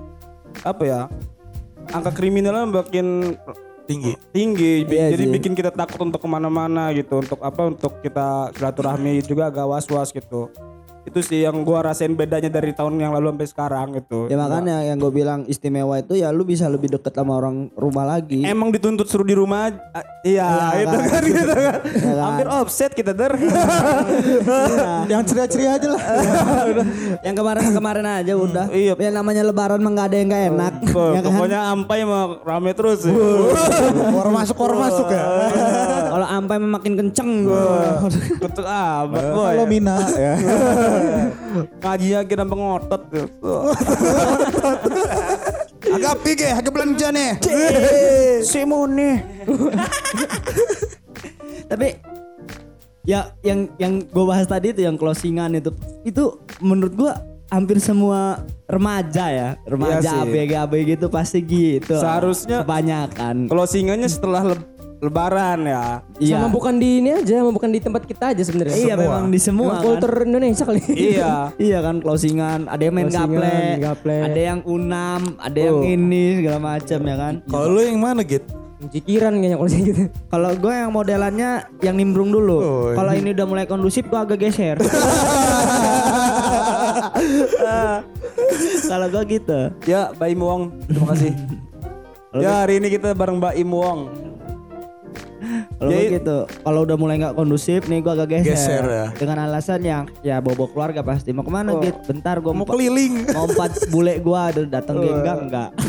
apa ya? Angka kriminalnya makin Tinggi. tinggi Iya jadi sih. bikin kita takut untuk ke mana-mana gitu untuk apa untuk kita silaturahmi juga agak was-was gitu itu sih yang gua rasain bedanya dari tahun yang lalu sampai sekarang gitu ya makanya yang gue bilang istimewa itu ya lu bisa lebih deket sama orang rumah lagi emang dituntut suruh di rumah. Ah, iya Iya itu kan. kan gitu kan Iya kan. hampir offset kita der Yang ceria-ceria aja lah. yang kemarin-kemarin aja udah Iya. yang namanya lebaran mah ada yang nggak enak ya kan? pokoknya ampai mah rame terus sih. War masuk, war masuk ya. Kalau ampai mah makin kenceng Kutuk amat boy. Kalau Mina ya. Ngajinya kita pengotot gitu. agak pikir, agak belanja nih. Si Muni. tapi ya yang yang gue bahas tadi itu yang closingan itu itu menurut gue hampir semua remaja ya remaja Iya. ABG ABG itu pasti gitu Seharusnya- kebanyakan Closingannya setelah le- lebaran ya. iya sama bukan di ini aja sama bukan di tempat kita aja sebenarnya iya memang di semua Emang kan. kultur Indonesia kali Iya. Iya kan closingan, ada yang main gaple, gaple. ada yang unam, ada yang ini segala macam ya kan. Kalau lu yang mana Git? jikiran kayaknya kalau gitu Kalau gue yang modelannya yang nimbrung dulu. Oh, iya. Kalau ini udah mulai kondusif gue agak geser. Kalau gue gitu. Ya, Mbak Im Wong, terima kasih. ya, hari ini kita bareng Mbak Im Wong. Kalau Jadi- gitu. Kalau udah mulai nggak kondusif nih gue agak geser. Geser ya. Dengan alasan yang ya bobo keluarga pasti. Mau ke mana gitu? Bentar gue mau Keliling. mau empat bule gue ada datang dia enggak enggak.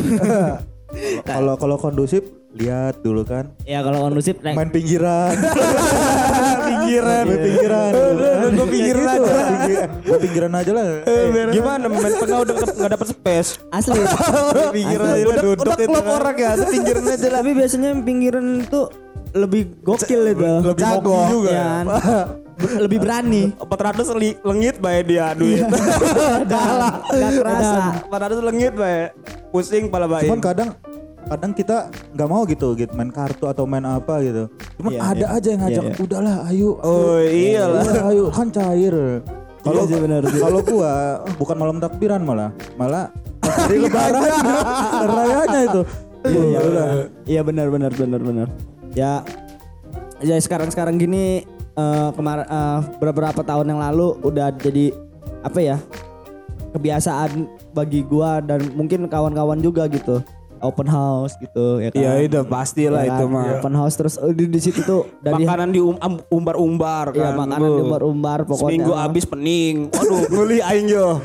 Kalau kalau kondusif lihat dulu kan. ya kalau kondusif naik Main pinggiran. Pinggiran. Main pinggiran. Gue pinggiran aja. Gue pinggiran aja lah. Gimana main tengah udah nggak dapet space. asli. Pinggiran aja udah, udah klop orang ya, pinggiran aja lah. Tapi biasanya pinggiran tuh lebih gokil itu. lebih hoki juga ya. lebih berani. 400 li- lengit bae dia duit. Gak kerasa. 400 lengit bae. Pusing pala bae. Cuman kadang kadang kita nggak mau gitu gitu main kartu atau main apa gitu. Cuman Iya, ada iya. aja yang ngajak Iya, iya. udahlah ayo. Oh iyalah. Udah, ayo kan cair. Kalau Iya sih, benar sih. kalau gua bukan malam takbiran malah, malah hari lebaran rayanya itu. Iya, iya. Iya benar benar benar benar. Ya ya sekarang sekarang gini eh kemarin eh, beberapa tahun yang lalu udah jadi apa ya kebiasaan bagi gua dan mungkin kawan-kawan juga gitu open house gitu ya kan. Iya itu pastilah Ya itu kan? mah. Open house terus eh, di, di situ tuh dari Makanan di um- am- umbar-umbar kan. Iya makanan di umbar-umbar pokoknya. Seminggu habis pening. Waduh, ngeli aing yo.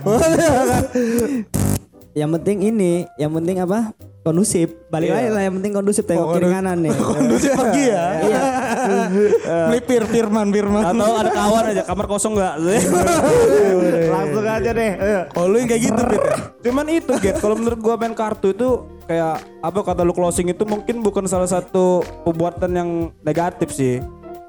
Yang penting ini, yang penting apa? Kondusif. Balik lagi lah yang penting kondusif tengok kiri kanan nih. Kondusif lagi ya. Iya. Melipir Firman Firman. Atau ada kawan aja kamar kosong nggak? Langsung aja deh. Oh lu yang kayak gitu Pit ya? Cuman itu Get, kalau menurut gua main kartu itu kayak apa kata lu closing itu mungkin bukan salah satu pembuatan yang negatif sih.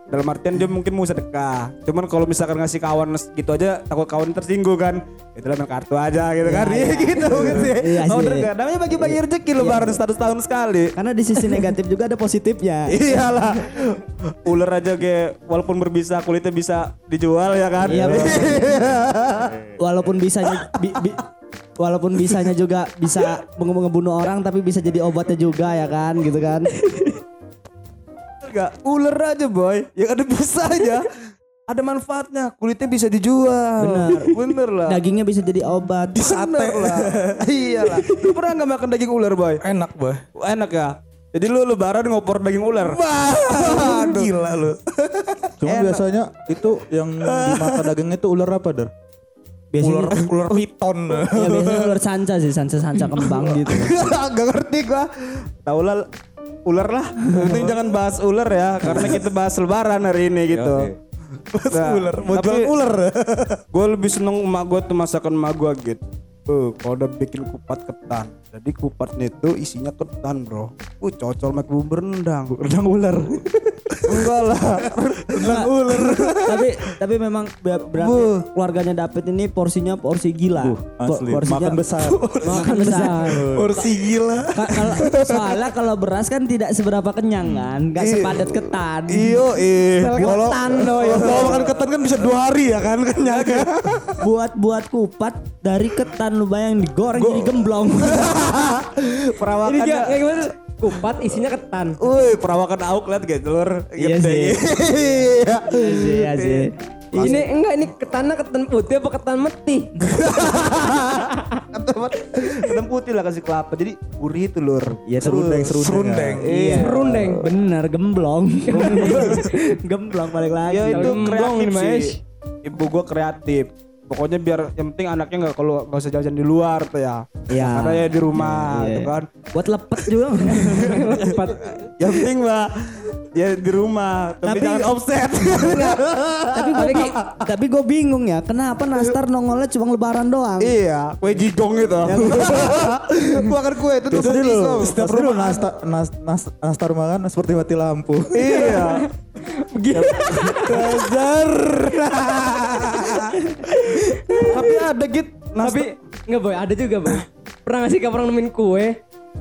Dalam artian dia mungkin mau sedekah. Cuman kalau misalkan ngasih kawan gitu aja takut kawan tersinggung kan. Itu main kartu aja gitu kan. Iya gitu mungkin sih. Iya Oh, sih. nggak? Namanya bagi-bagi rezeki lu baru satu tahun sekali. Karena di sisi negatif juga ada positifnya. Iyalah. Ular aja kayak walaupun berbisa kulitnya bisa dijual ya kan. Iya, walaupun bisanya bi- bi- walaupun bisanya juga bisa menge- ngebunuh orang tapi bisa jadi obatnya juga ya kan gitu kan. Enggak, ular aja boy. Yang ada bisa aja. Ada manfaatnya, kulitnya bisa dijual. Bener. Bener lah. Dagingnya bisa jadi obat. Bener lah. Iyalah. Lu pernah nggak makan daging ular boy? Enak boy. Enak ya? Jadi lu lebaran ngopor daging ular. Gila lu. Cuma biasanya itu yang dimakan dagingnya itu ular apa, Dar? Biasanya Ular ular piton. ya biasanya ular sanca sih, sanca-sanca kembang gitu. Gak ngerti gua. Tahu lah ular lah. Penting jangan bahas ular ya, karena kita bahas lebaran hari ini gitu. Nah, ular. Mau jual ular. gue lebih seneng emak gue tuh masakan emak gue gitu Uh, kalau udah bikin kupat ketan jadi kupatnya itu isinya ketan bro uh cocol make bumbu rendang rendang ular enggak lah rendang ular tapi tapi memang ber- berarti keluarganya David ini porsinya porsi gila. Po- Asli, makan besar. Makan besar. Porsi gila. Ka- kalau soalnya kalau beras kan tidak seberapa kenyang kan, nggak sepadat ketan. iyo eh Kalau kalau makan ketan kan bisa dua hari ya kan kenyang. buat buat kupat dari ketan lu bayang digoreng jadi gemblong. Ini perawakannya dia gimana? Kupat isinya ketan. Wih, perawakan auk liat gitu telur. Iya Gede. sih. Iya. Iya sih. Ini enggak ini ketannya ketan putih apa ketan meti? Ketan putih lah kasih kelapa. Jadi gurih telur. Iya Serundeng, serundeng. Serundeng. Iya. Serundeng. Bener gemblong. gemblong balik lagi. Ya itu kreatif sih. Ibu gua kreatif. Pokoknya biar yang penting anaknya nggak kalau nggak usah jajan di luar tuh ya. Iya. Karena ya di rumah Iya. gitu kan. Buat lepet juga. Lepet. Yang penting mah ya di rumah. Tapi, Tapi- jangan offset. tapi gue tapi gue bingung ya, kenapa Nastar nongolnya cuma lebaran doang? iya, kue jigong itu. Gua makan kue itu tuh dulu, setiap rumah nastar, nas, nas, nastar makan seperti mati lampu. Iya. Kejar. Tapi ada gitu. Tapi enggak boy, ada juga boy. Pernah nggak sih kamu orang nemuin kue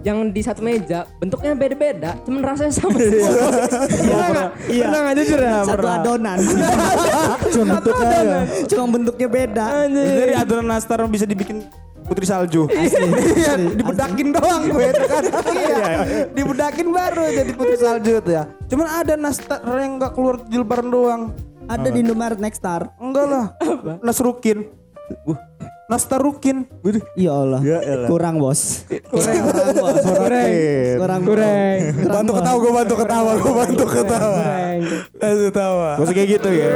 yang di satu meja bentuknya beda-beda, cuman rasanya sama semua. Iya nggak? Iya. Pernah nggak jujur ya? Satu adonan. Cuma bentuknya ya. Cuma bentuknya beda. Dari adonan nastar bisa dibikin putri salju. Iya, dibedakin doang gue itu kan. Iya, dibedakin baru jadi putri salju tuh ya. Cuman ada nastar yang nggak keluar di lebaran doang. Ada di Indomaret Nextar. Enggak lah. Nasrukin. Nastar Rukin. Ya Allah. Ya elah. Kurang bos. Kurang. bos. Kurang. Kurang. Kurang. Bantu ketawa, gue bantu ketawa, gue bantu ketawa. Kurang. Bantu ketawa. Usah kayak gitu ya.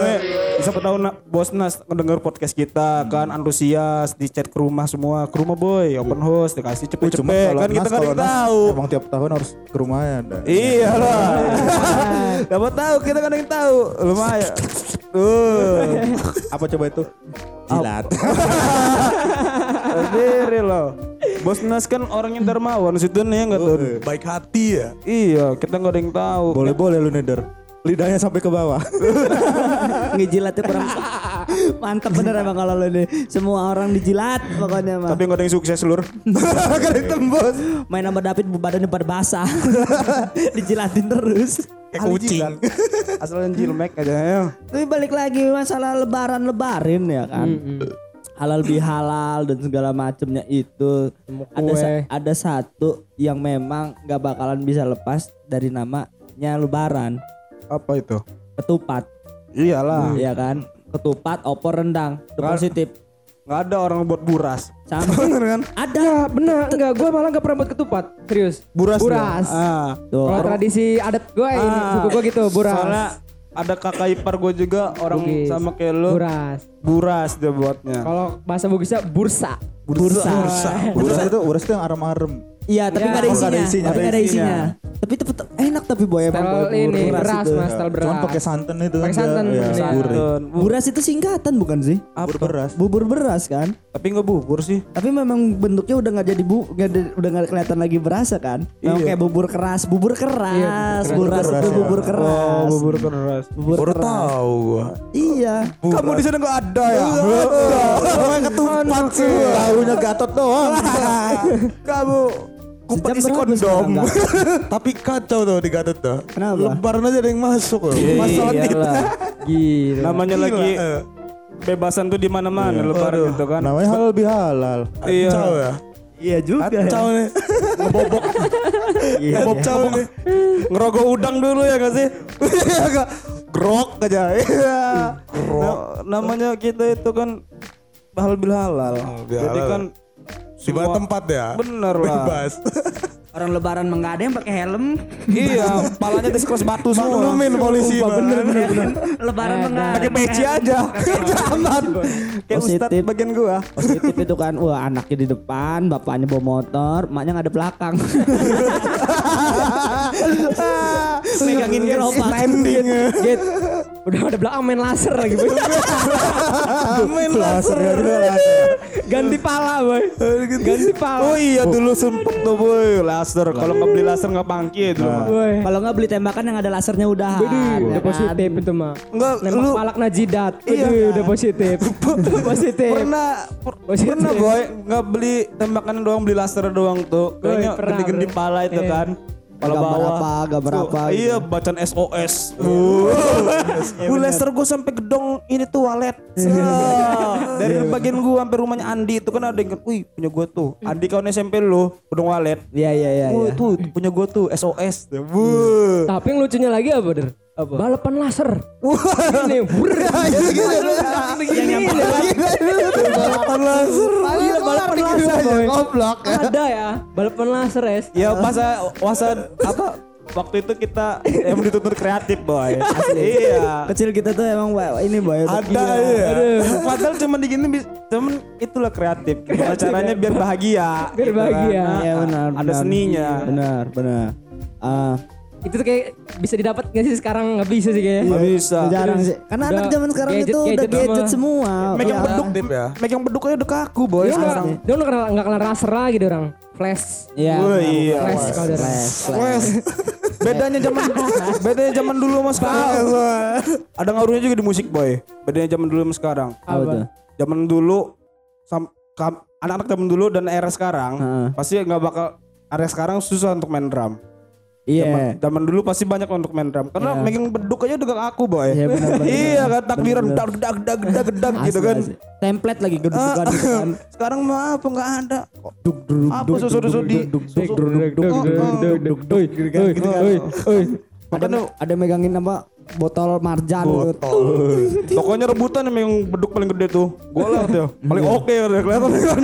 Nih siapa tahu na, bos Nas ngedenger podcast kita kan antusias di chat ke rumah semua ke rumah boy open house dikasih Cuma cepet-cepet kan kita kan tahu Emang tiap tahun harus ke rumahnya ada. Iya lah. Dapat tahu kita kan yang tahu. Lumayan. Tuh. Apa coba itu? Jilat. Sendiri loh. Bos Nas kan orangnya dermawan situ nih enggak tuh. Baik hati ya. Iya, kita nggak ada yang tahu. Boleh-boleh lu neder. Lidahnya sampai ke bawah. Ngejilatnya kurang. Mantap bener emang kalau lo nih. Semua orang dijilat pokoknya mah. Tapi nggak ada yang sukses lur. Gak yang tembus. Main sama David badannya pada basah. Dijilatin terus. Kayak kucing. Asal jilmek aja ya. Tapi balik lagi masalah lebaran-lebarin ya kan. Halal bihalal dan segala macamnya itu. Ada sa- ada satu yang memang nggak bakalan bisa lepas dari namanya lebaran. Apa itu? Ketupat, Iyalah. ya kan? Ketupat, opor, rendang. Itu Nggak- positif. Nggak ada orang buat buras. Sama. Bener kan? Ada, bener. Enggak, gue malah gak pernah buat ketupat. Serius. Buras. Buras. Ah. Tuh. Kalau tradisi adat gue ini, Ah. suku gue gitu, buras. Soalnya ada kakak ipar gue juga orang Bugis. sama kayak lu. Buras. Buras dia buatnya. Kalau bahasa Bugisnya bursa. Bursa. Uras itu, uras itu yang arem-arem. Iya, tapi Ya, nggak ada oh, nggak isinya. ada isinya. Tapi ada Ada isinya. Tapi tetep enak tapi boy emang boy, ini beras itu. mas, beras. Cuman pakai santan itu Pakai santan, dia. iya. bubur. Buras itu singkatan bukan sih? Bubur beras. Bubur beras kan? Tapi nggak bubur sih. Tapi memang bentuknya udah nggak jadi bu, nggak ada- udah nggak kelihatan lagi berasa kan? Memang kayak bubur keras, bubur keras, buras itu bubur keras. bubur keras. Bubur Baru keras. tahu gua. Iya. Kamu di sana nggak ada ya? Orang ketupat sih. Tahunya gatot doang. Kamu Sejam isi berapa sekarang, kondom. Tapi kacau tuh di Gatot tuh. Kenapa? Lebaran aja ada yang masuk loh. Masalah Iyalah. Gila. Namanya lagi eh. bebasan tuh di mana-mana lebaran gitu kan. Namanya halal bihalal. Iya. Ya. Iya juga. Kacau nih. Ngebobok. Iya. Kacau nih. Ngerogoh udang dulu ya gak sih? Agak grok aja. Iya. Na- namanya kita itu kan halal bil halal. bil Jadi halal. Kan Di mana semua- tempat ya? Bener lah. Bebas. Orang lebaran mah nggak ada yang pakai helm. iya, palanya diskros batu semua. Maklumin polisi. Pak. bener bener bener. Lebaran mah nggak Pakai peci aja. Jangan. Kayak Positif. ustad bagian gua. Positif itu kan, wah anaknya di depan, bapaknya bawa motor, emaknya nggak ada belakang. Megangin gerobak. Landing. Git. Udah ada belakang main laser lagi boy. main laser. Ganti pala boy. Ganti pala. Oh iya dulu sempet tuh boy laser. Kalau nggak beli laser nggak pangki itu. Boy. Kalau nggak beli tembakan yang ada lasernya udah. Udah positif itu mah. Enggak, Nembak lu palak najidat. Iya. Udah positif. positif. pernah per- pernah boy nggak beli tembakan doang beli laser doang tuh. Kayaknya gede-gede pala itu Iya. kan. Gambar bawah. apa, gambar Tuh, apa gitu. Iya, bacaan SOS. Gue laser gue sampai gedong ini tuh walet. Dari bagian gue sampai rumahnya Andi itu kan ada yang wih punya gue tuh. Andi kawan SMP lu, gedong walet. Iya iya iya. Iya. tuh punya gue tuh SOS. Wuh. Tapi yang lucunya lagi apa der? Balapan laser. Ini bur. Yang yang balapan laser. Iya balapan laser boy. Goblok. Ada ya balapan laser es. Ya masa masa apa waktu itu kita yang dituntut kreatif boy. iya. Kecil kita tuh emang ini boy. Ada ya. Padahal cuma digini bis- cuman itulah kreatif. Gimana caranya biar bahagia. Biar gitu bahagia. kan. Iya benar. Ada seninya. Benar benar. Ah, Itu tuh kayak bisa didapat nggak sih sekarang nggak bisa sih kayaknya. Nggak bisa. jarang sih. Karena Udah anak zaman sekarang gadget- itu udah gadget gadget semua. semua. Megang Ya. beduk Tip ya. Megang beduk aja udah kaku boy. Dia udah sekarang. dia udah kenal nggak kenal laser lagi dia orang. Flash. Iya. Wah, iya. Flash kalau dia. Flash, flash. Bedanya zaman bedanya zaman dulu sama sekarang. Ada ngaruhnya juga di musik boy. Bedanya zaman dulu sama sekarang. Apa tuh? Zaman dulu sam, kam- anak-anak zaman dulu dan era sekarang pasti nggak bakal era sekarang susah untuk main drum. Iya. Zaman, zaman dulu pasti banyak untuk main drum karena megang beduk aja udah gak aku boy. Iya, benar, benar, iya kan takbiran dag dag dag dag dag gitu kan. asli. Template lagi gitu kan. Sekarang mah apa nggak ada. Duk duk Apa susu-susu di Ada ada megangin apa botol marjan gitu. Pokoknya rebutan yang beduk paling gede tuh. Gua lah tuh. Paling oke udah kelihatan kan.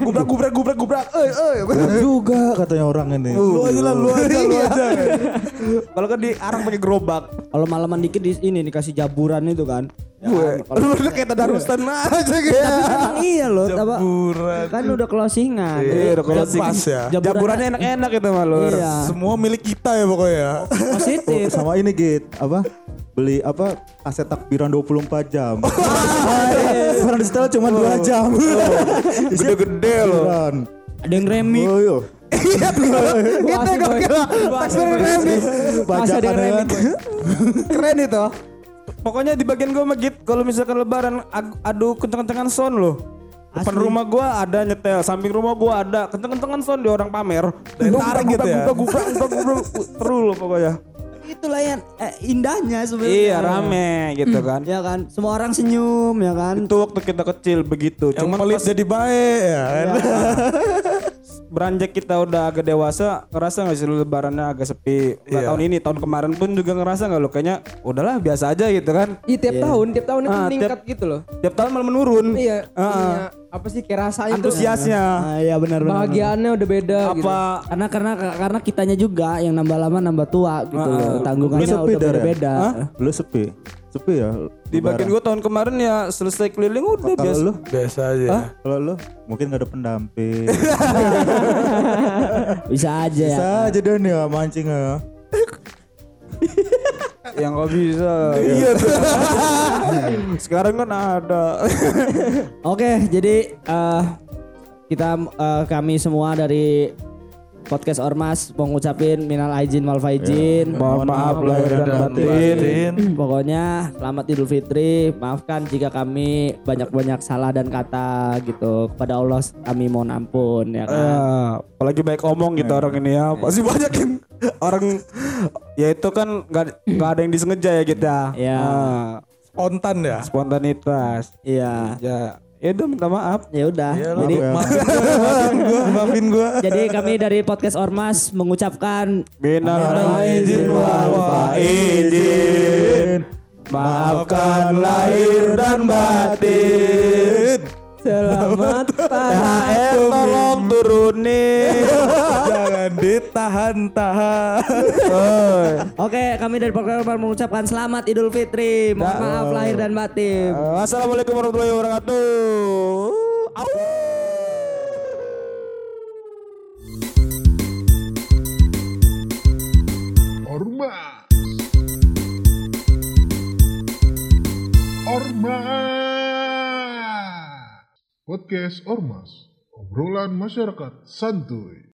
Gubrak gubrak gubrak gubrak. Eh eh. juga katanya orang ini. Lu aja lah, lu aja, lu aja. Kalau kan diarang pakai gerobak. Kalau malaman dikit di ini dikasih jaburan itu kan. Ya Gue, kan, lu udah kayak tadarusan aja gitu. Emang iya loh, apa? Jaburan. Kan udah closingan. Iya, udah closing. Pas ya. Jaburannya enak-enak itu mah lu. Iya. Semua milik kita ya pokoknya. Positif. Sama ini git apa? Beli apa kaset takbiran 24 jam. Orang di setel cuma 2 jam. Gede-gede loh. Takbiran. Ada yang remix. Oh iya. Boy. Asik, boy. Masa ada yang remix. Keren itu. Pokoknya di bagian gua mah git kalau misalkan lebaran ag- adu kenceng-kencengan sound loh. Depan rumah gua ada nyetel, samping rumah gua ada kenceng-kencengan sound di orang pamer. tarik gitu ya? Gubrak gubrak gubrak terus loh pokoknya. Itulah yang eh, indahnya sebenarnya. Iya rame gitu kan. Ya kan, semua orang senyum ya kan. Itu waktu kita kecil begitu. Yang Cuman pelit pas jadi baik ya kan. beranjak kita udah agak dewasa, ngerasa nggak sih lebarannya agak sepi? Nggak Iya. tahun ini, tahun kemarin pun juga ngerasa nggak lo? Kayaknya udahlah biasa aja gitu kan. Iya tiap tahun, tiap tahun itu Ah, meningkat gitu loh. Tiap tahun malah menurun. Iya, Ah, ininya, apa sih kayak rasanya tuh Antusiasnya. Ah, iya benar benar. bahagiaannya udah beda gitu. Apa Karena karena karena kitanya juga yang nambah lama nambah tua gitu loh. Tanggungannya udah Dar, ya? Lu sepi. Sepi ya. Di bagian gue tahun kemarin ya selesai keliling udah biasa. lu, Biasa aja. kalau lu mungkin gak ada pendamping. Bisa aja ya. Bisa aja dan ya mancing ya. Yang gak bisa. Iya Sekarang kan ada. Oke, jadi eh, kita eh, kami semua dari podcast Ormas mau ngucapin minal aijin wal faizin. Mohon maaf lahir dan batin. Pokoknya selamat Idul Fitri. Maafkan jika kami banyak-banyak salah dan kata gitu. Kepada Allah kami mohon ampun ya kan. Eh, apalagi baik omong gitu orang ini ya. Pasti banyak yang orang ya itu kan nggak nggak ada yang disengaja ya kita. Iya. Ah, Spontan ya. spontanitas. Iya. Ya, ya udah minta maaf. Ya udah. Jadi Maafin gua, maafin gua, jadi kami dari podcast Ormas mengucapkan Minal aidin wal faizin. Maafkan lahir dan batin. Selamat THR tolong turunin. Jangan ditahan-tahan. Oke, kami dari Ormas mengucapkan selamat Idul Fitri. Mohon maaf lahir dan batin. Wassalamualaikum warahmatullahi wabarakatuh. Au. Ormas. Ormas. Podcast Ormas. Obrolan masyarakat santuy.